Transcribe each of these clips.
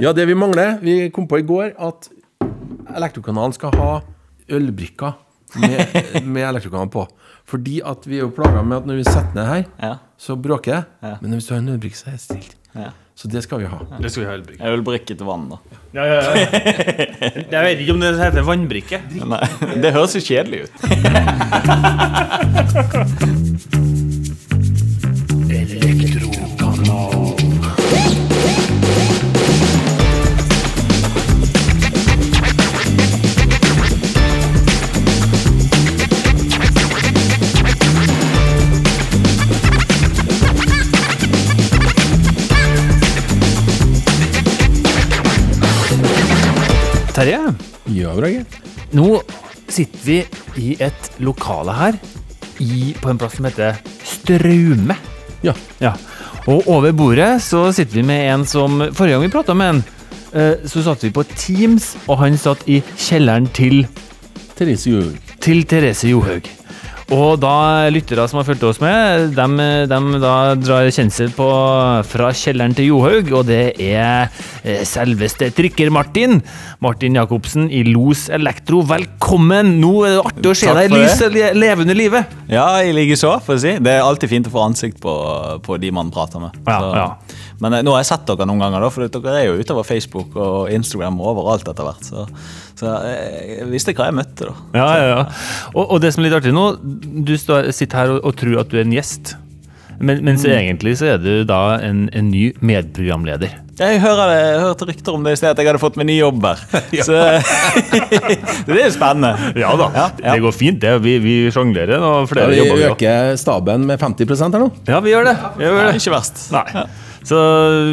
Ja, det vi mangler Vi kom på i går at Elektrokanalen skal ha ølbrikker med, med Elektrokanalen på. Fordi at vi er jo plaga med at når vi setter ned her, Ja. så bråker det. Ja. Men hvis du har en ølbrikke, så er det stilt. Ja. Så det skal vi ha. Det skal vi ha ølbrikke. Ølbrikke til vann, da. Ja, ja, ja. Jeg vet ikke om det heter vannbrikke. Nei, det høres jo kjedelig ut. Terje, Ja, Brage. nå sitter vi i et lokale her i, på en plass som heter Straume. Ja. Ja. Og over bordet så sitter vi med en som Forrige gang vi prata med en, eh, så satt vi på Teams, og han satt i kjelleren til, Therese Johaug. til Therese Johaug. Og da lyttere som har fulgt oss med, de, da drar kjensel på fra kjelleren til Johaug, og det er eh, selveste Trykker-Martin. Martin Jacobsen i Los Elektro, velkommen! Nå er det artig å se deg i lyset lys levende livet. Ja, i likeså, får jeg si. Det er alltid fint å få ansikt på, på de man prater med. Ja, Så- ja. Men eh, nå har jeg sett dere noen ganger, da, for dere er jo utover Facebook og Instagram og overalt etter hvert. Så, så eh, jeg visste hva jeg møtte, da. Ja, ja, ja. Og, og det som er litt artig nå, du står, sitter her og, og tror at du er en gjest. Men, mens egentlig så er du da en, en ny medprogramleder. Jeg hører det, jeg hørte rykter om det i sted, at jeg hadde fått meg ny jobb her. Så det er jo spennende. Ja da, Ja, ja. det går fint. det. Vi, vi sjonglerer og Ja, flere vi jobber vi øker staben med 50% her nå. Ja, vi gjør det. Vi gjør det. Nei, ikke verst. Nei. Så,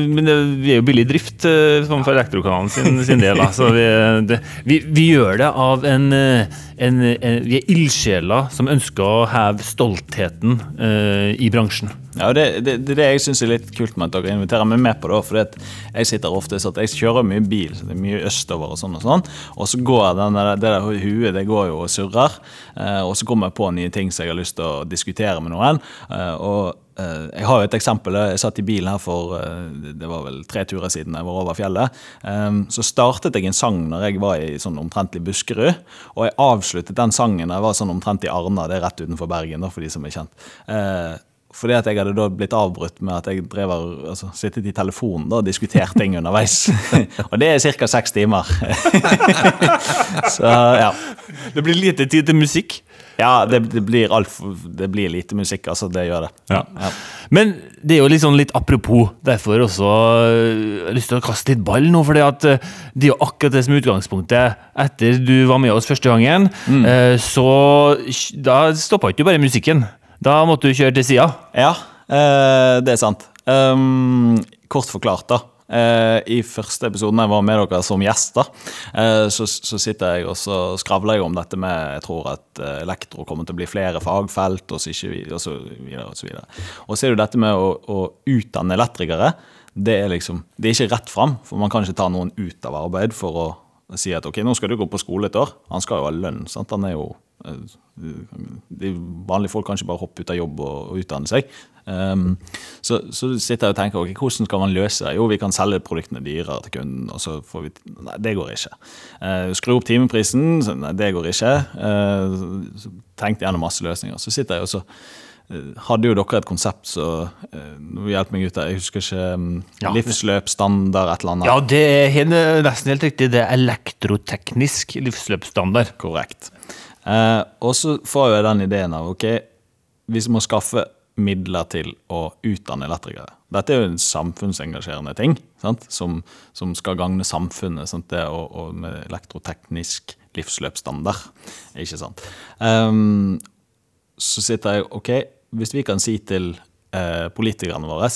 men det, vi er jo billig drift eh, sånn for Elektrokanalen sin, sin del. Altså, Så vi, det, vi, vi gjør det av en, eh, en, en Vi er ildsjeler som ønsker å heve stoltheten uh, i bransjen. Ja, det, det, det er det jeg syns er litt kult med at dere inviterer meg med på det. For jeg sitter ofte sånn jeg kjører mye bil, så det er mye østover og sånn og sånn. Og så går den det der huet det går jo og surrer. Eh, og så kommer jeg på nye ting som jeg har lyst til å diskutere med noen. Eh, og eh, jeg har jo et eksempel. Jeg satt i bilen her for eh, det var vel tre turer siden jeg var over fjellet. Eh, så startet jeg en sang når jeg var i sånn omtrentlig Buskerud. Og jeg avsluttet den sangen jeg var sånn omtrent i Arna, det er rett utenfor Bergen, for de som er kjent. Fordi at jeg hadde da blitt avbrutt med at jeg drev altså, sittet i telefonen da, og diskutert ting underveis. og det er ca. seks timer. så ja. Det blir lite tid til musikk. Ja, det, det, blir alt det blir lite musikk, altså. Det gjør det. Ja. Men det er jo litt sånn litt apropos, derfor også øh, jeg har lyst til å kaste litt ball nå. For det er jo akkurat det som er utgangspunktet. Etter du var med oss første gangen, mm. så da stoppa ikke du bare musikken. Da måtte du kjøre til sida. Ja, eh, det er sant. Um, kort forklart, da. Eh, I første episoden jeg var med dere som gjester, eh, så, så sitter jeg og så skravler jeg om dette med Jeg tror at elektro kommer til å bli flere fagfelt, og så, ikke, og så videre og så videre. Og så er det jo dette med å, å utdanne elektrikere. Det er liksom, det er ikke rett fram, for man kan ikke ta noen ut av arbeid for å si at ok, nå skal du gå på skole et år. Han skal jo ha lønn. sant? Han er jo eh, de Vanlige folk kan ikke bare hoppe ut av jobb og, og utdanne seg. Um, så, så sitter jeg og tenker ok, hvordan skal man løse det? Jo, vi kan selge produktene dyrere til kunden. og så får vi, Nei, det går ikke. Uh, skru opp timeprisen. Nei, det går ikke. Uh, så tenkte gjennom masse løsninger. Så sitter jeg og så hadde jo dere et konsept så Nå hjelp meg ut der. Jeg husker ikke um, Ja. livsløpsstandard, et eller annet. Ja, det er helt, nesten helt riktig. Det er elektroteknisk livsløpsstandard. Korrekt. Eh, og så får jeg den ideen av ok, vi må skaffe midler til å utdanne elektrikere. Dette er jo en samfunnsengasjerende ting sant? Som, som skal gagne samfunnet. Sant? Det og, og med elektroteknisk livsløpsstandard. Ikke sant. Um, så sitter jeg ok, hvis vi kan si til eh, politikerne våre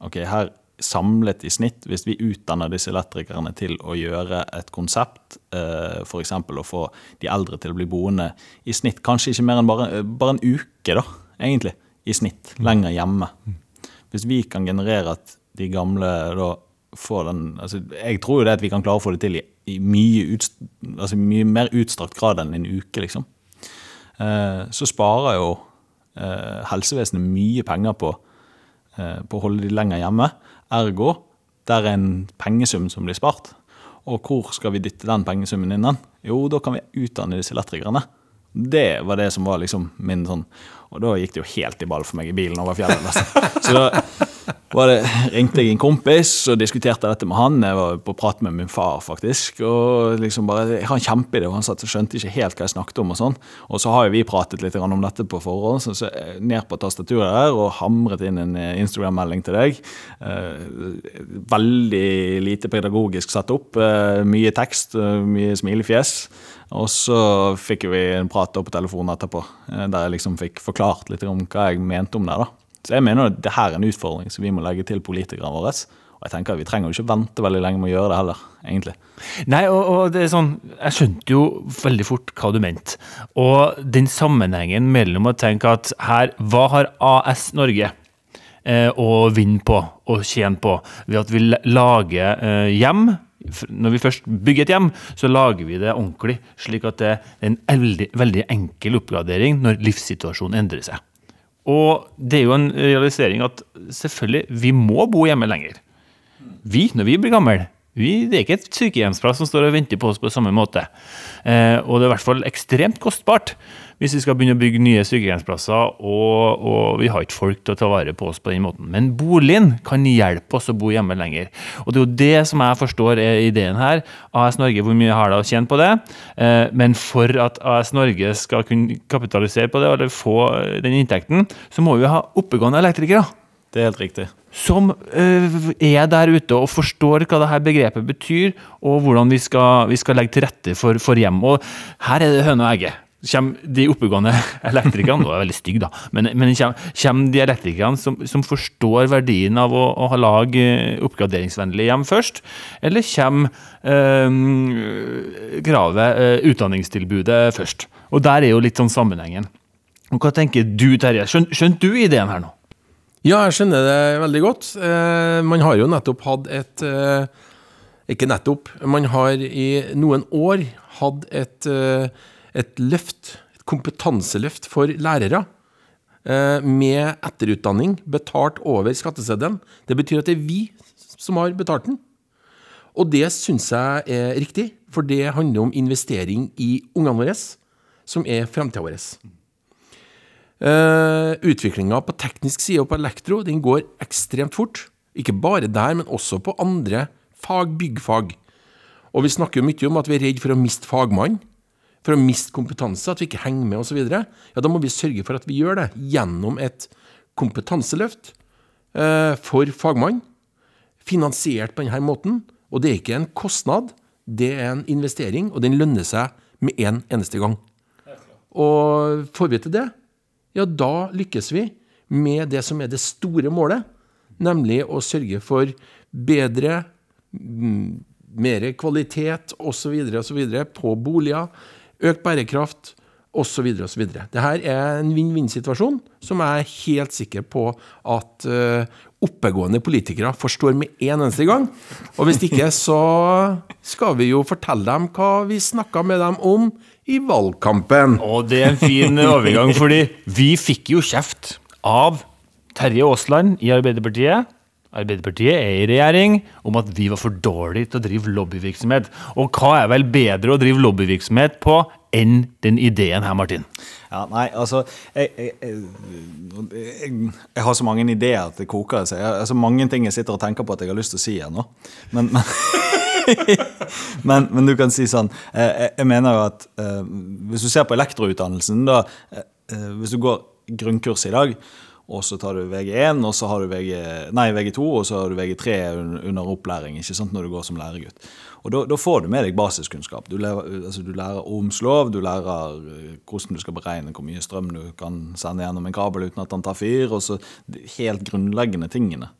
ok, her samlet i snitt, hvis vi utdanner disse elektrikerne til å gjøre et konsept, eh, f.eks. å få de eldre til å bli boende i snitt, kanskje ikke mer enn bare, eh, bare en uke, da, egentlig, i snitt, lenger hjemme. Hvis vi kan generere at de gamle da får den altså Jeg tror jo det at vi kan klare å få det til i, i mye, ut, altså mye mer utstrakt grad enn en uke, liksom. Eh, så sparer jo helsevesenet mye penger på, eh, på å holde de lenger hjemme. Ergo der er en pengesum som blir spart. Og hvor skal vi dytte den pengesummen inn? Jo, da kan vi utdanne disse elektrikerne. Det var det som var liksom min sånn Og da gikk det jo helt i ball for meg i bilen over fjellet. nesten. Så da var ringte jeg en kompis og diskuterte dette med han. Jeg var på prat med min far, faktisk. Og liksom bare, jeg har en kjempeidé, og han satt og skjønte ikke helt hva jeg snakket om. Og sånn. Og så har jo vi pratet litt om dette på forhånd, så, så ned på tastaturet der og hamret inn en eh, Instagram-melding til deg. Eh, veldig lite pedagogisk satt opp. Eh, mye tekst, mye smilefjes. Og så fikk vi en prat på telefonen etterpå, der jeg liksom fikk forklart litt om hva jeg mente om det. da. Så jeg mener at det her er en utfordring som vi må legge til politikerne våre. Og jeg tenker at Vi trenger jo ikke vente veldig lenge med å gjøre det heller, egentlig. Nei, og, og det er sånn Jeg skjønte jo veldig fort hva du mente. Og den sammenhengen mellom å tenke at her Hva har AS Norge eh, å vinne på og tjene på ved at vi la- lager eh, hjem? Når vi først bygger et hjem, så lager vi det ordentlig, slik at det er en veldig, veldig enkel oppgradering når livssituasjonen endrer seg. Og det er jo en realisering at selvfølgelig, vi må bo hjemme lenger. Vi, når vi blir gamle, vi, det er ikke et sykehjemsplass som står og venter på oss på samme måte. Eh, og det er i hvert fall ekstremt kostbart hvis vi skal begynne å bygge nye sykehjemsplasser, og, og vi har ikke folk til å ta vare på oss på den måten. Men boligen kan hjelpe oss å bo hjemme lenger. Og det er jo det som jeg forstår er ideen her. AS Norge, hvor mye har det å tjene på det? Eh, men for at AS Norge skal kunne kapitalisere på det, eller få eh, den inntekten, så må vi ha oppegående elektrikere Det er helt riktig. som øh, er der ute og forstår hva dette begrepet betyr, og hvordan vi skal, vi skal legge til rette for, for hjem. Og her er det høne og egget. Kommer de oppegående elektrikerne, nå er veldig stygg, da, men, men kommer, kommer de elektrikerne som, som forstår verdien av å, å ha lage øh, oppgraderingsvennlige hjem først, eller kommer øh, kravet, øh, utdanningstilbudet, først? Og der er jo litt sånn sammenhengen. Og Hva tenker du, Terje? Skjønte skjønt du ideen her nå? Ja, jeg skjønner det veldig godt. Eh, man har jo nettopp hatt et eh, Ikke nettopp, man har i noen år hatt et, eh, et løft, et kompetanseløft for lærere. Eh, med etterutdanning betalt over skatteseddelen. Det betyr at det er vi som har betalt den. Og det syns jeg er riktig, for det handler om investering i ungene våre, som er framtida vår. Uh, Utviklinga på teknisk side og på elektro den går ekstremt fort. Ikke bare der, men også på andre fag, byggfag. Og vi snakker jo mye om at vi er redd for å miste fagmann, for å miste kompetanse, at vi ikke henger med osv. Ja, da må vi sørge for at vi gjør det gjennom et kompetanseløft eh, for fagmann, finansiert på denne måten. Og det er ikke en kostnad, det er en investering, og den lønner seg med en eneste gang. Og får vi til det, ja, da lykkes vi med det som er det store målet, nemlig å sørge for bedre, mer kvalitet osv. osv. på boliger, økt bærekraft osv. osv. Dette er en vinn-vinn-situasjon som jeg er helt sikker på at eh, oppegående politikere forstår med en eneste gang. Og hvis ikke, så skal vi jo fortelle dem hva vi snakka med dem om i valgkampen. Og det er en fin overgang, fordi vi fikk jo kjeft av Terje Aasland i Arbeiderpartiet. Arbeiderpartiet er i regjering om at vi var for dårlige til å drive lobbyvirksomhet. Og hva er vel bedre å drive lobbyvirksomhet på enn den ideen her, Martin? Ja, nei, altså jeg, jeg, jeg, jeg, har så mange ideer at det koker. Så jeg, har så mange ting jeg sitter og tenker på at jeg har lyst til å si her nå. Men, men, men, men du kan si sånn eh, Jeg, mener jo at eh, hvis du ser på elektroutdannelsen, da eh, Hvis du går grunnkurs i dag, og så tar du VG1, og så har du VG, nei, VG2, og så har du VG3 under opplæring ikke sant, når du går som læregutt. Og da, da får du med deg basiskunnskap. Du lærer, altså, du lærer Ohms lov, du lærer eh, hvordan du skal beregne hvor mye strøm du kan sende gjennom en kabel uten at den tar fyr, og så helt grunnleggende tingene.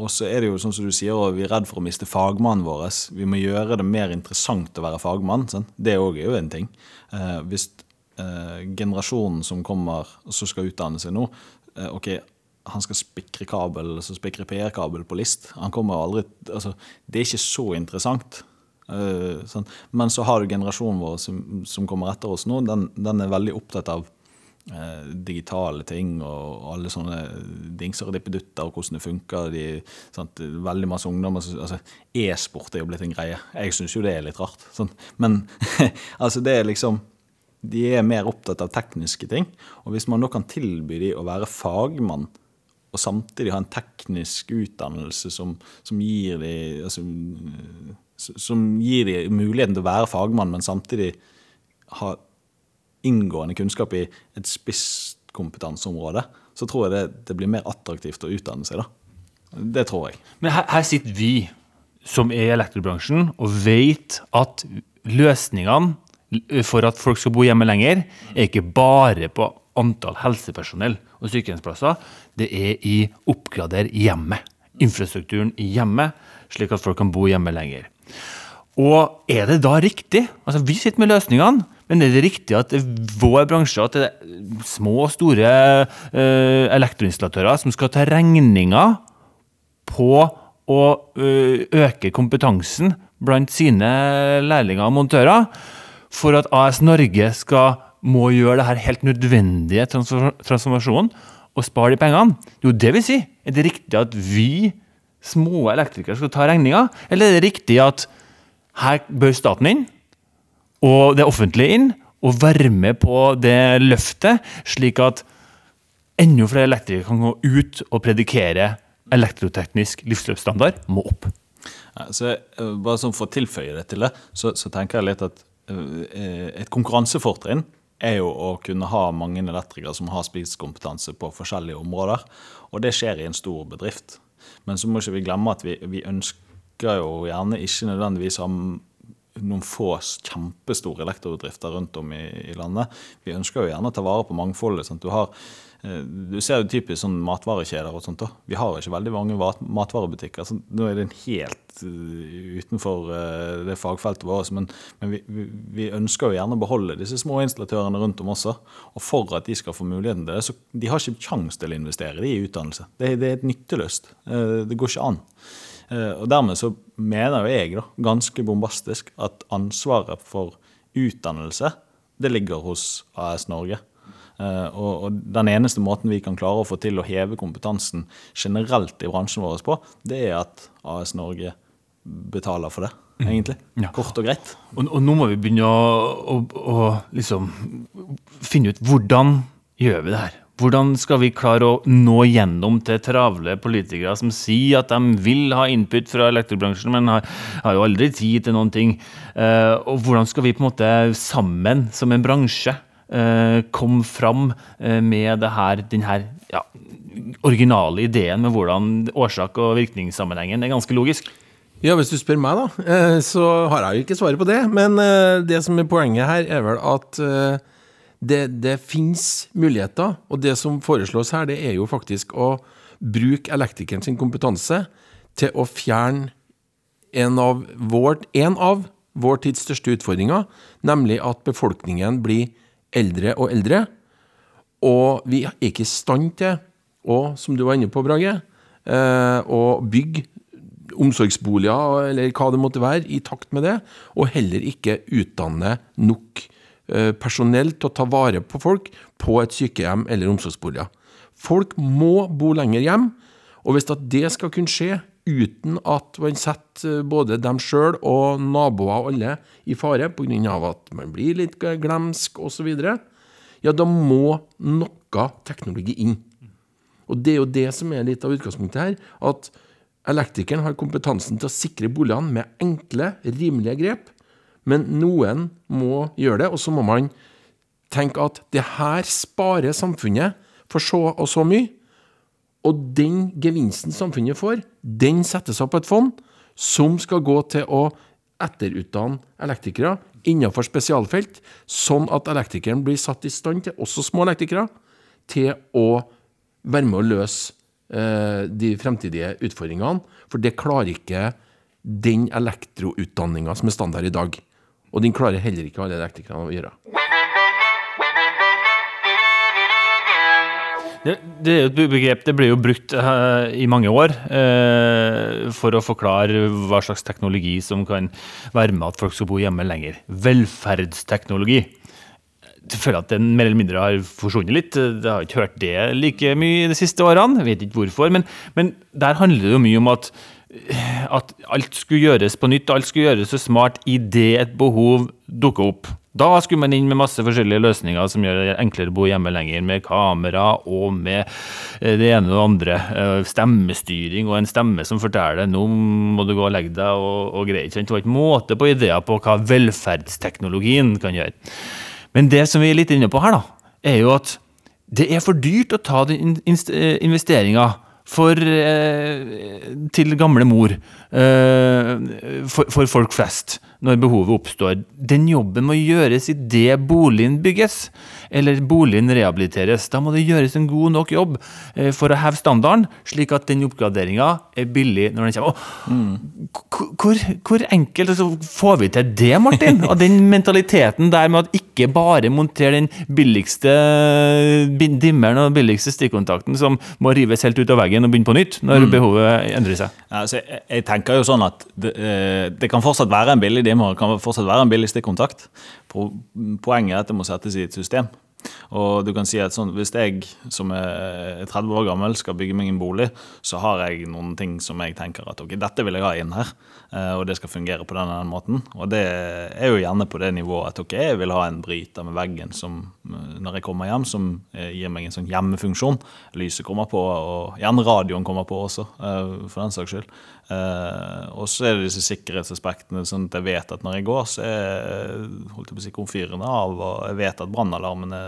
Og så er det jo sånn som du sier, og vi er redd for å miste fagmannen vår. Vi må gjøre det mer interessant å være fagmann. Sant? Det òg er jo en ting. Eh, hvis eh, generasjonen som kommer, som skal utdanne seg nå, ok, han skal spikre kabel, så spikre PR-kabel på list. Han kommer aldri, altså, Det er ikke så interessant. Uh, sånn. Men så har du generasjonen vår som, som kommer etter oss nå, den, den er veldig opptatt av uh, digitale ting og alle sånne dingser og dippedutter og hvordan det funker. De? Veldig masse ungdommer altså, E-sport er jo blitt en greie. Jeg syns jo det er litt rart. Sånn. Men altså, det er liksom De er mer opptatt av tekniske ting. Og hvis man da kan tilby dem å være fagmann og samtidig ha en teknisk utdannelse som, som gir dem altså, som gir de muligheten til å være fagmann, men samtidig ha inngående kunnskap i et spisskompetanseområde, så tror jeg det, det blir mer attraktivt å utdanne seg. da. Det tror jeg. Men her, her sitter vi, som er i elektrobransjen, og vet at løsningene for at folk skal bo hjemme lenger, er ikke bare på antall helsepersonell og sykehjemsplasser. Det er i oppgrader hjemmet. Infrastrukturen i hjemmet, slik at folk kan bo hjemme lenger. Og er det da riktig? Altså, vi sitter med løsningene. Men er det riktig at vår bransje, at det er små og store uh, elektroinstallatører som skal ta regninga på å uh, øke kompetansen blant sine lærlinger og montører, for at AS Norge skal må gjøre det her helt nødvendige transformasjonen og spare de pengene? Jo, det vil si, er det riktig at vi små elektrikere skal ta regninga, eller er det riktig at her bør staten inn, og det offentlige inn, og være med på det løftet, slik at enda flere elektrikere kan gå ut og predikere elektroteknisk livsløpsstandard må opp. Ja, Så, eh, bare sånn For å tilføye det til det, så, så tenker jeg litt at et konkurransefortrinn er jo å kunne ha mange elektrikere som har spisskompetanse på forskjellige områder. Og det skjer i en stor bedrift. Men så må ikke vi glemme at vi, vi ønsker jo gjerne ikke nødvendigvis ha noen få kjempestore elektrobedrifter rundt om i, i landet. Vi ønsker jo gjerne å ta vare på mangfoldet. Sånn at Du, har, eh, du ser jo typisk sånn matvarekjeder og sånt. da. Vi har ikke veldig mange matvarebutikker. Så nå er det en helt eh, utenfor eh, det fagfeltet vårt. Men, men vi, vi, ønsker jo gjerne å beholde disse små installatørene rundt om også. Og for at de skal få muligheten til det, så de har ikke kjangs til å investere i utdannelse. Det, det er et nytteløst. Eh, Det går ikke an. Eh, Og dermed så mener jo jeg da, ganske bombastisk at ansvaret for utdannelse det ligger hos AS Norge. Eh, Og, og den eneste måten vi kan klare å få til å heve kompetansen generelt i bransjen vår på, det er at AS Norge betaler for det, egentlig. Ja. Kort og greit. Og, og nå må vi begynne å, å, å liksom finne ut hvordan gjør vi det her. Hvordan skal vi klare å nå gjennom til travle politikere som sier at de vil ha input fra elektrobransjen, men har, har jo aldri tid til noen ting. Uh, og hvordan skal vi på en måte sammen, som en bransje, eh, komme fram eh, med det her, den her ja, originale ideen med hvordan årsak- og virkningssammenhengen er ganske logisk? Ja, hvis du spør meg, da, eh, så har jeg jo ikke svaret på det. Men det som er poenget her, er vel at det, det fins muligheter. Og det som foreslås her, det er jo faktisk å bruke elektrikeren sin kompetanse til å fjerne en av vår, en av vår tids største utfordringer, nemlig at befolkningen blir eldre og eldre. Og vi er ikke i stand til og som du var inne på, Brage, eh, å bygge omsorgsboliger eller hva det måtte være, i takt med det, og heller ikke utdanne nok eh, personell til å ta vare på folk på et sykehjem eller omsorgsboliger. Folk må bo lenger hjem, og hvis det skal kunne skje uten at man setter eh, både dem sjøl og naboer og alle i fare pga. at man blir litt glemsk osv., ja, da må noe teknologi inn. Og det er jo det som er litt av utgangspunktet her, at elektrikeren har kompetansen til å sikre boligene med enkle, rimelige grep, men noen må gjøre det, og så må man tenke at det her sparer samfunnet for så og så mye, og den gevinsten samfunnet får, den settes opp på et fond som skal gå til å etterutdanne elektrikere innenfor spesialfelt, sånn at elektrikeren blir satt i stand til, også små elektrikere, til å være med å løse eh, de fremtidige utfordringene. For det klarer ikke den elektroutdanninga som er standard i dag. Og den klarer heller ikke alle elektrikerne å gjøre. Det, det er jo et begrep det ble jo brukt uh, i mange år uh, for å forklare hva slags teknologi som kan være med at folk skal bo hjemme lenger. Velferdsteknologi. jeg føler at den mer eller mindre har forsvunnet litt. Jeg har ikke hørt det like mye de siste årene. Jeg vet ikke hvorfor. Men, men der handler det jo mye om at, at alt skulle gjøres på nytt. Alt skulle gjøres så smart idet et behov dukker opp. Da skulle man inn med masse forskjellige løsninger som gjør det enklere å bo hjemme lenger, med kamera og med eh, det ene og det andre. Eh, Stemmestyring og en stemme som forteller 'nå må du gå og legge deg' og, og greier. Det var ikke måte på ideer på hva velferdsteknologien kan gjøre. Men det som vi er litt inne på her, da, er jo at det er for dyrt å ta den investeringa eh, til gamle mor, for, for, folk flest, når behovet oppstår. Den jobben må gjøres idet boligen bygges, eller boligen rehabiliteres. Da må det gjøres en god nok jobb eh, for å heve standarden, slik at den oppgraderinga er billig når den kommer. Mm. Hvor, hvor, enkelt altså, får vi til det, Martin? Og den mentaliteten der med at ikke bare montere den billigste dimmeren og billigste stikkontakten som må rives helt ut av veggen og begynne på nytt når mm. behovet endrer seg. Ja, altså, jeg, jeg, tenker jo sånn at det, eh, det, kan fortsatt være en billig dimmer, det kan fortsatt være en billig stikkontakt. Poenget er at det må settes i et system. Og du kan si at sånn, Hvis jeg som er 30 år gammel skal bygge meg en bolig, så har jeg noen ting som jeg tenker at ok, dette vil jeg ha inn her. Eh, og det skal fungere på den, den måten. Og det er jo gjerne på det nivået at ok, jeg vil ha en bryter med veggen som, eh, når jeg kommer hjem, som gir meg en sånn hjemmefunksjon. Lyset kommer på, og gjerne radioen kommer på også, for den saks skyld. Uh, og så er det disse sikkerhetsaspektene, sånn at jeg vet at når jeg går, så er holdt jeg på å si, komfyrene av, og jeg vet at brannalarmene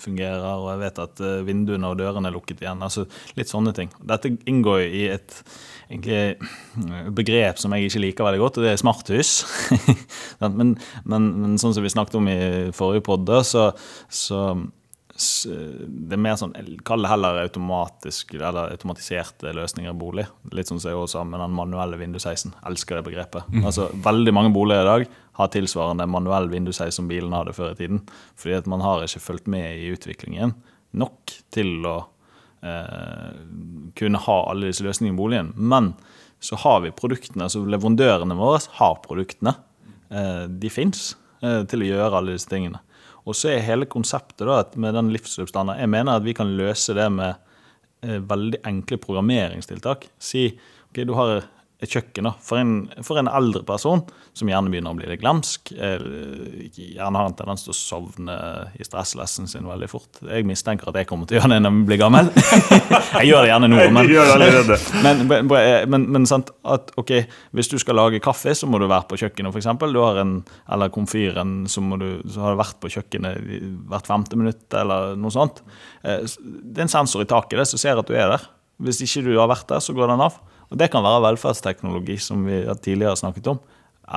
fungerer, og jeg vet at uh, vinduene og dørene er lukket igjen. altså Litt sånne ting. Dette inngår i et egentlig, begrep som jeg ikke liker veldig godt, og det er smarthus. men, men, men, sånn som vi snakket om i forrige podd, så, så det er mer sånn, Kall det heller automatisk, eller automatiserte løsninger i bolig. Litt sånn som jeg også med den manuelle vindusheisen. Elsker det begrepet. Mm. Altså, Veldig mange boliger i dag har tilsvarende manuell vindusheis som bilene hadde før i tiden. Fordi at man har ikke fulgt med i utviklingen nok til å eh, kunne ha alle disse løsningene i boligen. Men så har vi produktene, altså leverandørene våre har produktene. Eh, de fins eh, til å gjøre alle disse tingene. Og så er hele konseptet da, med den livsløpsstandarden Jeg mener at vi kan løse det med eh, veldig enkle programmeringstiltak. Si ok, du har kjøkken. da. For en, for en, eldre person som gjerne begynner å bli litt glemsk, gjerne har en tendens til å sovne i stresslessen sin veldig fort. Jeg mistenker at jeg kommer til å gjøre det når jeg blir gammel. jeg gjør det gjerne nå, men, men, men, men sant, at, okay, hvis du skal lage kaffe, så må du være på kjøkkenet, f.eks. Du har en, eller komfyren, så, må du, så har du vært på kjøkkenet hvert femte minutt, eller noe sånt. Eh, det er en sensor i taket som ser at du er der. Hvis ikke du har vært der, så går den av. Og Det kan være velferdsteknologi, som vi tidligere har snakket om,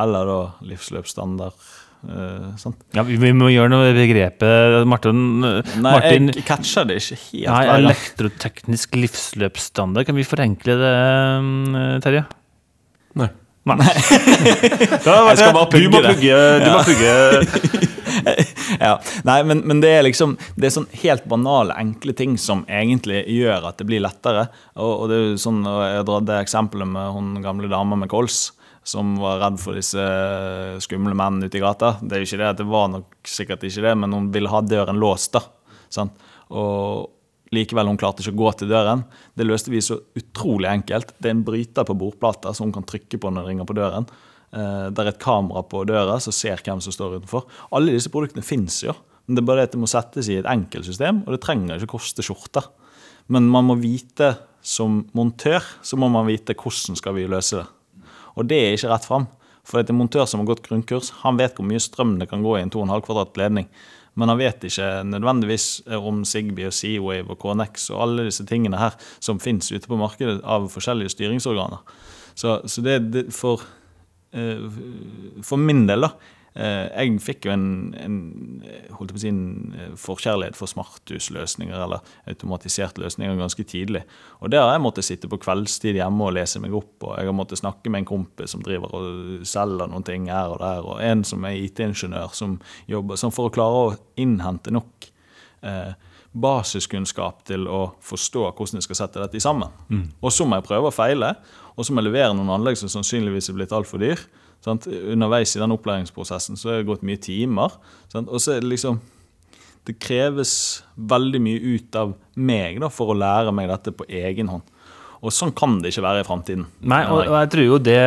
eller da livsløpsstandard. Uh, ja, vi, vi, må gjøre noe med begrepet Martin, Nei, Martin jeg catcher det ikke helt. Nei, Elektroteknisk livsløpsstandard. Kan vi forenkle det, eh, Terje? Nei. Nei. jeg skal bare pugge du må pugge, det. Du må pugge ja. Nei, men, men, det er liksom Det er sånn helt banale, enkle ting som egentlig gjør at det blir lettere. Og, og det er jo sånn, Jeg drar det eksempelet med hun gamle dama med kols som var redd for disse skumle mennene ute i gata. Det er jo ikke det, det var nok sikkert ikke det, men hun ville ha døren låst. da, sant? Og Likevel hun klarte ikke å gå til døren. Det løste vi så utrolig enkelt. Det er en bryter på bordplata som hun kan trykke på når hun ringer på døren. Eh, det er et kamera på døra som ser hvem som står utenfor. Alle disse produktene fins jo. Men det er bare det at det må settes i et enkelt system, og det trenger ikke koste skjorter. Men man må vite som montør så må man vite hvordan skal vi løse det. Og det er ikke rett fram. For det er en montør som har gått grunnkurs, han vet hvor mye strøm det kan gå i en 2,5 kvadrat ledning. Men han vet ikke nødvendigvis om Zigbee og Seawave og KNX og alle disse tingene her som fins ute på markedet av forskjellige styringsorganer. Så, så det, det for for min del, da. Eh, jeg fikk jo en, en, holdt på å si en eh, forkjærlighet for smarthusløsninger eller automatiserte løsninger ganske tidlig. Og der har jeg måttet sitte på kveldstid hjemme og lese meg opp. Og jeg har måttet snakke med en kompis som driver og selger noen ting her og der. Og en som er IT-ingeniør som jobber sånn for å klare å innhente nok eh, basiskunnskap til å forstå hvordan jeg skal sette dette sammen. Mm. Og så må jeg prøve å feile, og så må jeg levere noen anlegg som sannsynligvis er blitt altfor dyr. Sant? Underveis i den opplæringsprosessen så har det gått mye timer. Sant? Og så er det liksom det kreves veldig mye ut av meg da, for å lære meg dette på egen hånd. Og sånn kan det ikke være i framtiden. Nei, og, og jeg tror jo det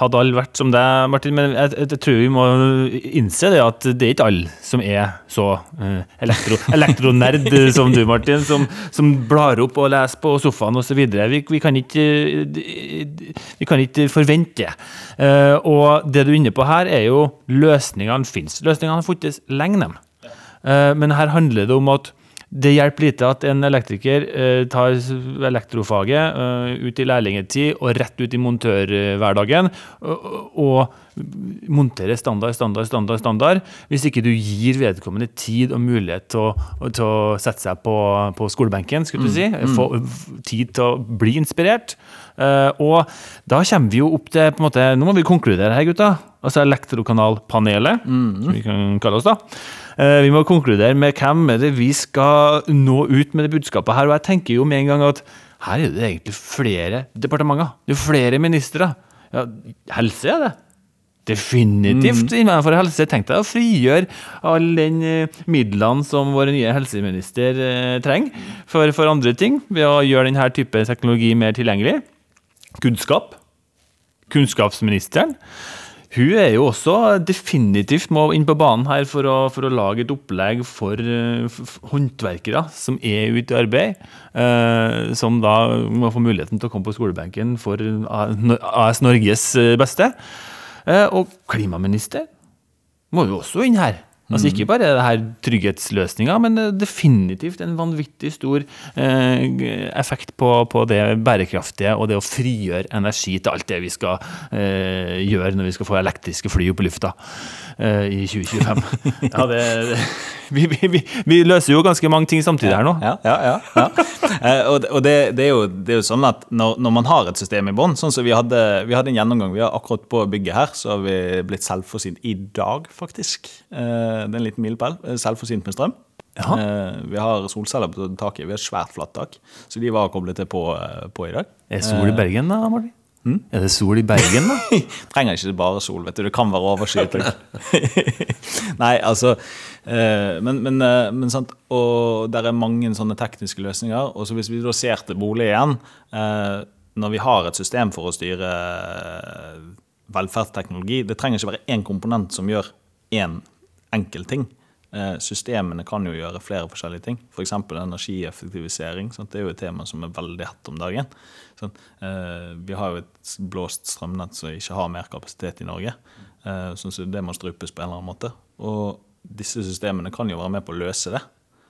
hadde alle vært som deg, Martin, men jeg, jeg tror vi må innse det at det er ikke alle som er så uh, elektro, elektronerd som du, Martin, som, som blar opp og leser på sofaen osv. Vi, vi, kan ikke, vi kan ikke forvente det. Uh, og det du er inne på her, er jo løsningene fins. Løsningene har funnes lenge, dem. Uh, men her handler det om at det hjelper lite at en elektriker eh, tar elektrofaget eh, ut i lærlingetid og rett ut i montørhverdagen og, og monterer standard, standard, standard, standard, hvis ikke du gir vedkommende tid og mulighet til å, til å sette seg på, på skolebenken, skulle du si. Mm, mm. Få tid til å bli inspirert. Uh, og da kommer vi jo opp til på en måte, Nå må vi konkludere her, gutta. Altså Elektrokanalpanelet, mm. som vi kan kalle oss da. Uh, vi må konkludere med hvem er det vi skal nå ut med det budskapet her. Og jeg tenker jo med en gang at her er det egentlig flere departementer. Det er flere ministre. Ja, helse er det. Definitivt mm. innenfor helse. Tenk deg å frigjøre alle den uh, midlene som vår nye helseminister uh, trenger for, for, andre ting, ved å gjøre denne type teknologi mer tilgjengelig kunnskap. Kunnskapsministeren. Hun er jo også definitivt må inn på banen her for å, for å lage et opplegg for, for håndverkere som er ute i arbeid. Eh, som da må få muligheten til å komme på skolebenken for AS Norges beste. Eh, og klimaminister må jo også inn her. Altså Ikke bare det her trygghetsløsninga, men definitivt en vanvittig stor eh, effekt på, på, det bærekraftige og det å frigjøre energi til alt det vi skal eh, gjøre når vi skal få elektriske fly opp i lufta eh, i 2025. ja, det, vi, vi, vi, løser jo ganske mange ting samtidig her nå. Ja, ja, ja. Eh, og, og det, det, er jo, det, er jo, sånn at når, når man har et system i bånn, sånn som vi hadde, vi hadde en gjennomgang vi har akkurat på bygget her, så har vi blitt selvforsynt i dag, faktisk. Eh, det er en liten milepæl. Selvforsynt med strøm. Jaha. Eh, vi har solceller på taket. Vi har svært flatt tak, så de var koblet til på, eh, på i dag. Er sol i Bergen da, Martin? Mm? Er det sol i Bergen, da? Trenger ikke bare sol, vet du. Det kan være overskyet. Nei, altså Men, men, men sant? Og der er mange sånne tekniske løsninger. Og så hvis vi da ser til bolig igjen Når vi har et system for å styre velferdsteknologi Det trenger ikke være én komponent som gjør én enkeltting. Eh, systemene kan jo gjøre flere forskjellige ting. F.eks. For energieffektivisering. Sant? Det er jo et tema som er veldig hett om dagen. Sånn, eh, vi har jo et blåst strømnett som ikke har mer kapasitet i Norge. Eh, så det må strupes på en eller annen måte. Og disse systemene kan jo være med på å løse det.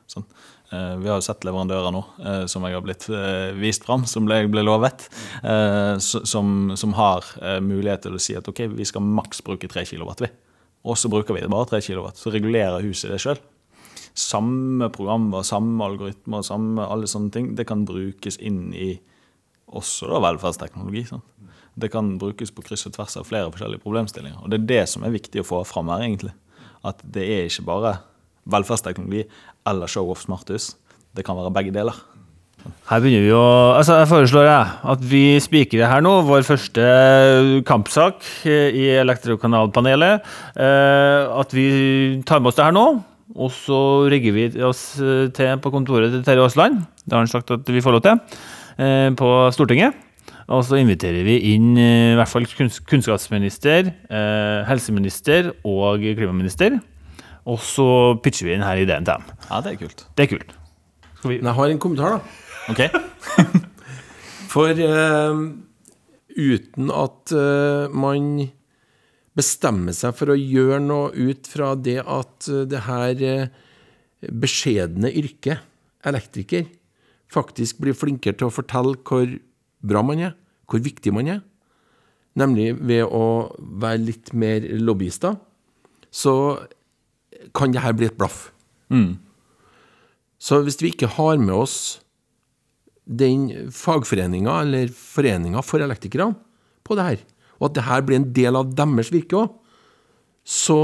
Sånn. Eh, vi har jo sett leverandører nå eh, som jeg har blitt eh, vist fram, som ble, ble lovet. Som, som, har mulighet til å si at ok, vi skal maks bruke 3 kW. Vi. Og så bruker vi det bare 3 kW. Så regulerer huset det sjøl. Samme programmer, samme algoritmer, samme alle sånne ting, det kan brukes inn i også da velferdsteknologi. Sant? Det kan brukes på kryss og tvers av flere forskjellige problemstillinger. Og det er det som er viktig å få fram her, egentlig. At det er ikke bare velferdsteknologi eller show-off smarthus. Det kan være begge deler. Her begynner vi å Altså, jeg foreslår jeg, at vi spikrer her nå vår første kampsak i Elektrokanalpanelet. Eh, at vi tar med oss det her nå. Og så rigger vi oss til på kontoret til Terje Aasland. Det har han sagt at vi får lov til. Eh, på Stortinget. Og så inviterer vi inn eh, i hvert fall kunnskapsminister, helseminister og klimaminister. Og så pitcher vi inn her ideen til dem. Ja, det er kult. Det er kult. Jeg har en kommentar, da. Ok. For uh, uten at uh, man bestemmer seg for å gjøre noe ut fra det at uh, det her beskjedne yrket, elektriker, faktisk blir flinkere til å fortelle hvor bra man er, hvor viktig man er, nemlig ved å være litt mer lobbyister, så kan det her bli et blaff. Mm. Så hvis vi ikke har med oss den fagforeninga eller foreninga for elektrikerne på det her, og at det her blir en del av deres virke òg, så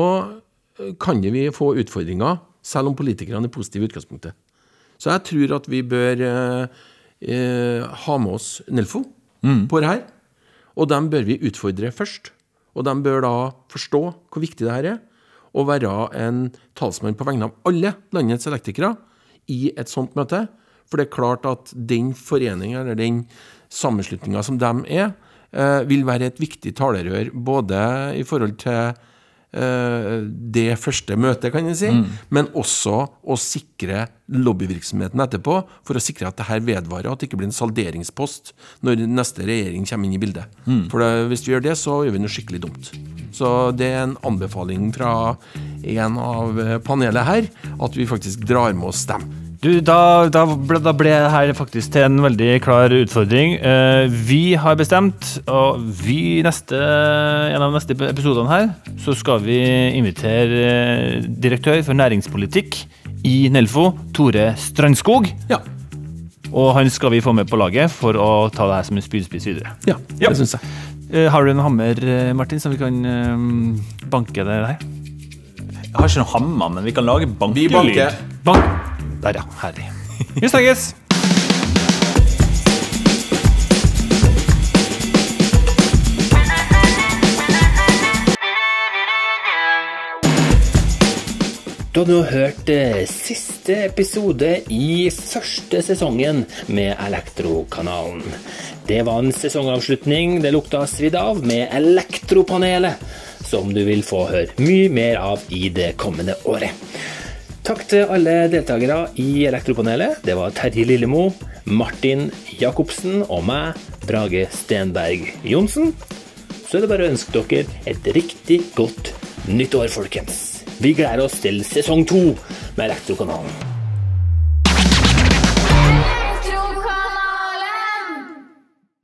kan vi få utfordringer, selv om politikerne er positive i utgangspunktet. Så jeg tror at vi bør eh, eh, ha med oss Nelfo mm. på det her. Og dem bør vi utfordre først. Og de bør da forstå hvor viktig det her er. og være en talsmann på vegne av alle landets elektrikere i et sånt møte. For det er klart at den foreninga eller den sammenslutninga som de er, eh, vil være et viktig talerør både i forhold til eh, det første møtet, kan jeg si, men også å sikre lobbyvirksomheten etterpå, for å sikre at det her vedvarer, og at det ikke blir en salderingspost når neste regjering kommer inn i bildet. For det, hvis vi gjør det, så gjør vi noe skikkelig dumt. Så det er en anbefaling fra en av panelet her, at vi faktisk drar med oss dem. Du, da, da, ble, da ble det her faktisk til en veldig klar utfordring. Eh, vi har bestemt, og vi neste, en av de neste episodene her, så skal vi invitere eh, direktør for næringspolitikk i Nelfo, Tore Strandskog. Ja. Og han skal vi få med på laget for å ta det her som en spydspiss videre. Ja, Ja. det syns jeg. Eh, har du en hammer, eh, Martin, som vi kan eh, banke det her? Jeg har ikke noen hammer, men vi kan lage bankelyd. Bank! Der, ja. Herlig. Vi snakkes! Du har nå hørt eh, siste episode i første sesongen med Elektrokanalen. Det var en sesongavslutning det lukta svidd av med Elektropanelet, som du vil få høre mye mer av i det kommende året. Takk til alle deltakere i Elektropanelet. Det var Terje Lillemo, Martin Jacobsen og meg, Brage Stenberg Johnsen. Så er det bare å ønske dere et riktig godt nyttår, folkens. Vi gleder oss til sesong to med Elektrokanalen.